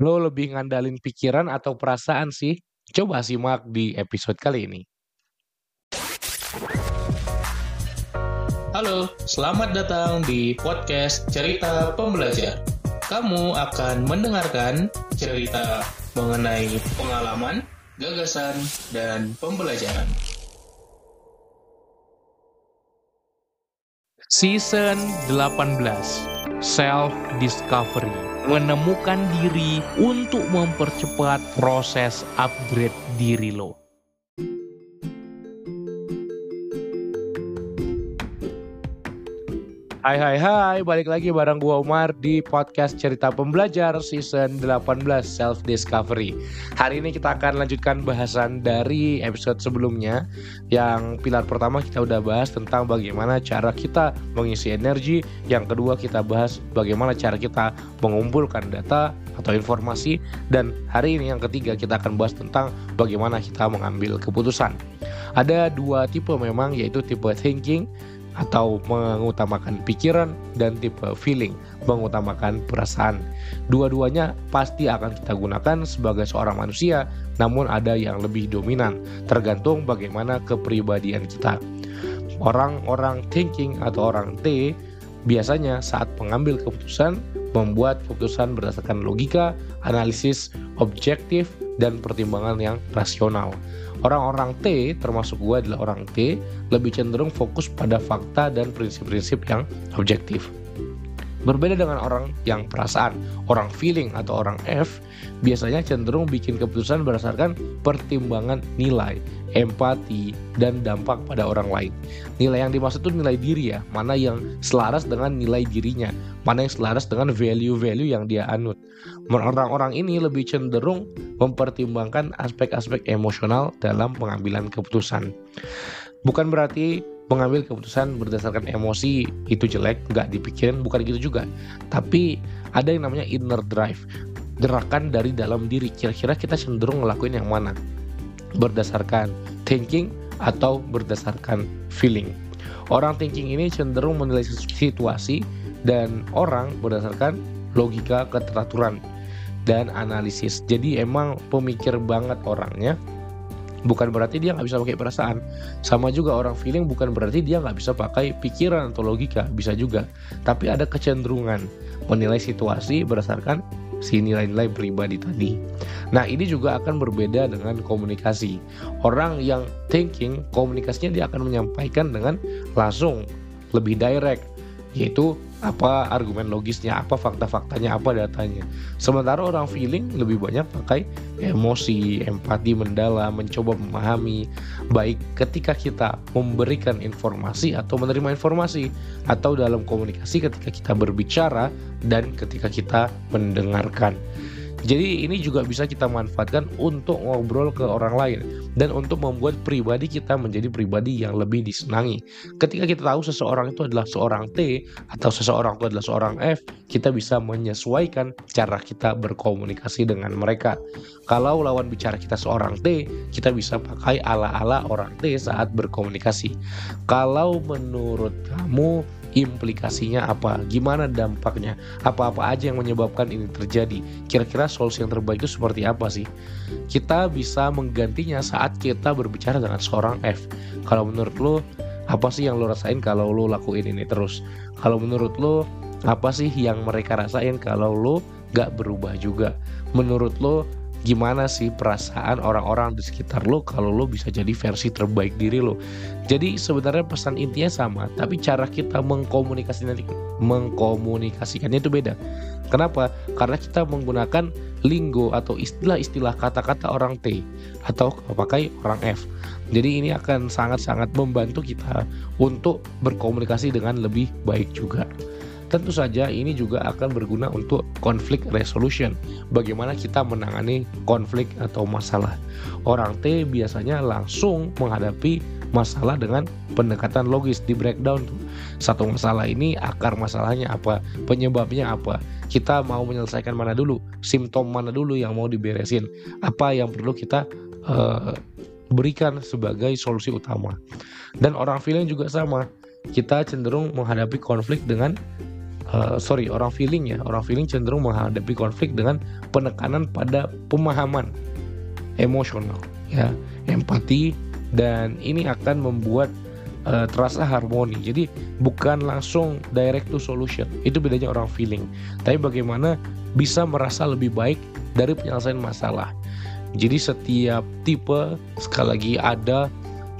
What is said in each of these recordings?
Lo lebih ngandalin pikiran atau perasaan sih? Coba simak di episode kali ini. Halo, selamat datang di podcast Cerita Pembelajar. Kamu akan mendengarkan cerita mengenai pengalaman, gagasan, dan pembelajaran. Season 18 Self Discovery Menemukan diri untuk mempercepat proses upgrade diri lo. Hai hai hai, balik lagi bareng gua Umar di podcast Cerita Pembelajar season 18 Self Discovery. Hari ini kita akan lanjutkan bahasan dari episode sebelumnya yang pilar pertama kita udah bahas tentang bagaimana cara kita mengisi energi, yang kedua kita bahas bagaimana cara kita mengumpulkan data atau informasi dan hari ini yang ketiga kita akan bahas tentang bagaimana kita mengambil keputusan. Ada dua tipe memang yaitu tipe thinking atau mengutamakan pikiran dan tipe feeling mengutamakan perasaan. Dua-duanya pasti akan kita gunakan sebagai seorang manusia, namun ada yang lebih dominan tergantung bagaimana kepribadian kita. Orang-orang thinking atau orang T biasanya saat mengambil keputusan membuat keputusan berdasarkan logika, analisis, objektif, dan pertimbangan yang rasional. Orang-orang T, termasuk gue adalah orang T, lebih cenderung fokus pada fakta dan prinsip-prinsip yang objektif. Berbeda dengan orang yang perasaan, orang feeling atau orang F biasanya cenderung bikin keputusan berdasarkan pertimbangan nilai, empati, dan dampak pada orang lain. Nilai yang dimaksud itu nilai diri ya, mana yang selaras dengan nilai dirinya, mana yang selaras dengan value-value yang dia anut. Orang-orang ini lebih cenderung mempertimbangkan aspek-aspek emosional dalam pengambilan keputusan. Bukan berarti mengambil keputusan berdasarkan emosi itu jelek, nggak dipikirin, bukan gitu juga. Tapi ada yang namanya inner drive, gerakan dari dalam diri. Kira-kira kita cenderung ngelakuin yang mana? Berdasarkan thinking atau berdasarkan feeling. Orang thinking ini cenderung menilai situasi dan orang berdasarkan logika keteraturan dan analisis. Jadi emang pemikir banget orangnya bukan berarti dia nggak bisa pakai perasaan. Sama juga orang feeling bukan berarti dia nggak bisa pakai pikiran atau logika. Bisa juga. Tapi ada kecenderungan menilai situasi berdasarkan si nilai-nilai pribadi tadi. Nah ini juga akan berbeda dengan komunikasi. Orang yang thinking komunikasinya dia akan menyampaikan dengan langsung lebih direct yaitu apa argumen logisnya, apa fakta-faktanya, apa datanya. Sementara orang feeling lebih banyak pakai emosi, empati mendalam, mencoba memahami baik ketika kita memberikan informasi atau menerima informasi atau dalam komunikasi ketika kita berbicara dan ketika kita mendengarkan. Jadi ini juga bisa kita manfaatkan untuk ngobrol ke orang lain dan untuk membuat pribadi kita menjadi pribadi yang lebih disenangi. Ketika kita tahu seseorang itu adalah seorang T atau seseorang itu adalah seorang F, kita bisa menyesuaikan cara kita berkomunikasi dengan mereka. Kalau lawan bicara kita seorang T, kita bisa pakai ala-ala orang T saat berkomunikasi. Kalau menurut kamu implikasinya apa, gimana dampaknya, apa-apa aja yang menyebabkan ini terjadi. Kira-kira solusi yang terbaik itu seperti apa sih? Kita bisa menggantinya saat kita berbicara dengan seorang F. Kalau menurut lo, apa sih yang lo rasain kalau lo lakuin ini terus? Kalau menurut lo, apa sih yang mereka rasain kalau lo gak berubah juga? Menurut lo, gimana sih perasaan orang-orang di sekitar lo kalau lo bisa jadi versi terbaik diri lo. Jadi sebenarnya pesan intinya sama, tapi cara kita mengkomunikasikan mengkomunikasikannya itu beda. Kenapa? Karena kita menggunakan linggo atau istilah-istilah kata-kata orang T atau pakai orang F. Jadi ini akan sangat-sangat membantu kita untuk berkomunikasi dengan lebih baik juga. Tentu saja ini juga akan berguna untuk konflik resolution. Bagaimana kita menangani konflik atau masalah. Orang T biasanya langsung menghadapi masalah dengan pendekatan logis di breakdown. Satu masalah ini akar masalahnya apa, penyebabnya apa. Kita mau menyelesaikan mana dulu, simptom mana dulu yang mau diberesin, apa yang perlu kita uh, berikan sebagai solusi utama. Dan orang feeling juga sama. Kita cenderung menghadapi konflik dengan uh, sorry orang feeling ya orang feeling cenderung menghadapi konflik dengan penekanan pada pemahaman emosional ya empati dan ini akan membuat uh, terasa harmoni. Jadi bukan langsung direct to solution. Itu bedanya orang feeling. Tapi bagaimana bisa merasa lebih baik dari penyelesaian masalah. Jadi setiap tipe sekali lagi ada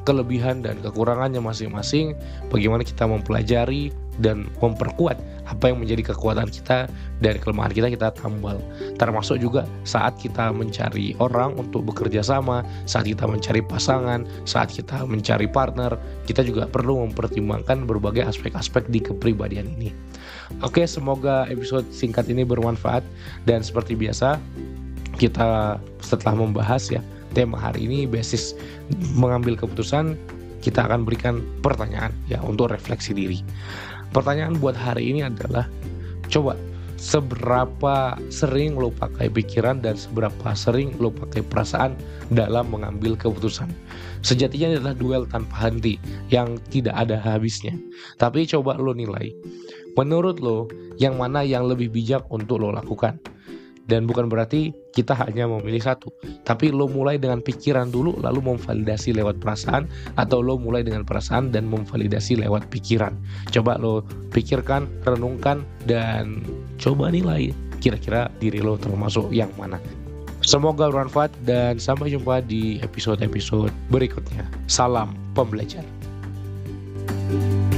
kelebihan dan kekurangannya masing-masing. Bagaimana kita mempelajari dan memperkuat apa yang menjadi kekuatan kita dari kelemahan kita kita tambal. Termasuk juga saat kita mencari orang untuk bekerja sama saat kita mencari pasangan saat kita mencari partner kita juga perlu mempertimbangkan berbagai aspek-aspek di kepribadian ini. Oke semoga episode singkat ini bermanfaat. Dan seperti biasa kita setelah membahas ya tema hari ini basis mengambil keputusan kita akan berikan pertanyaan ya untuk refleksi diri Pertanyaan buat hari ini adalah coba seberapa sering lo pakai pikiran dan seberapa sering lo pakai perasaan dalam mengambil keputusan. Sejatinya adalah duel tanpa henti yang tidak ada habisnya. Tapi coba lo nilai. Menurut lo, yang mana yang lebih bijak untuk lo lakukan? Dan bukan berarti kita hanya memilih satu, tapi lo mulai dengan pikiran dulu, lalu memvalidasi lewat perasaan, atau lo mulai dengan perasaan dan memvalidasi lewat pikiran. Coba lo pikirkan, renungkan, dan coba nilai kira-kira diri lo termasuk yang mana. Semoga bermanfaat dan sampai jumpa di episode-episode berikutnya. Salam pembelajar. thank you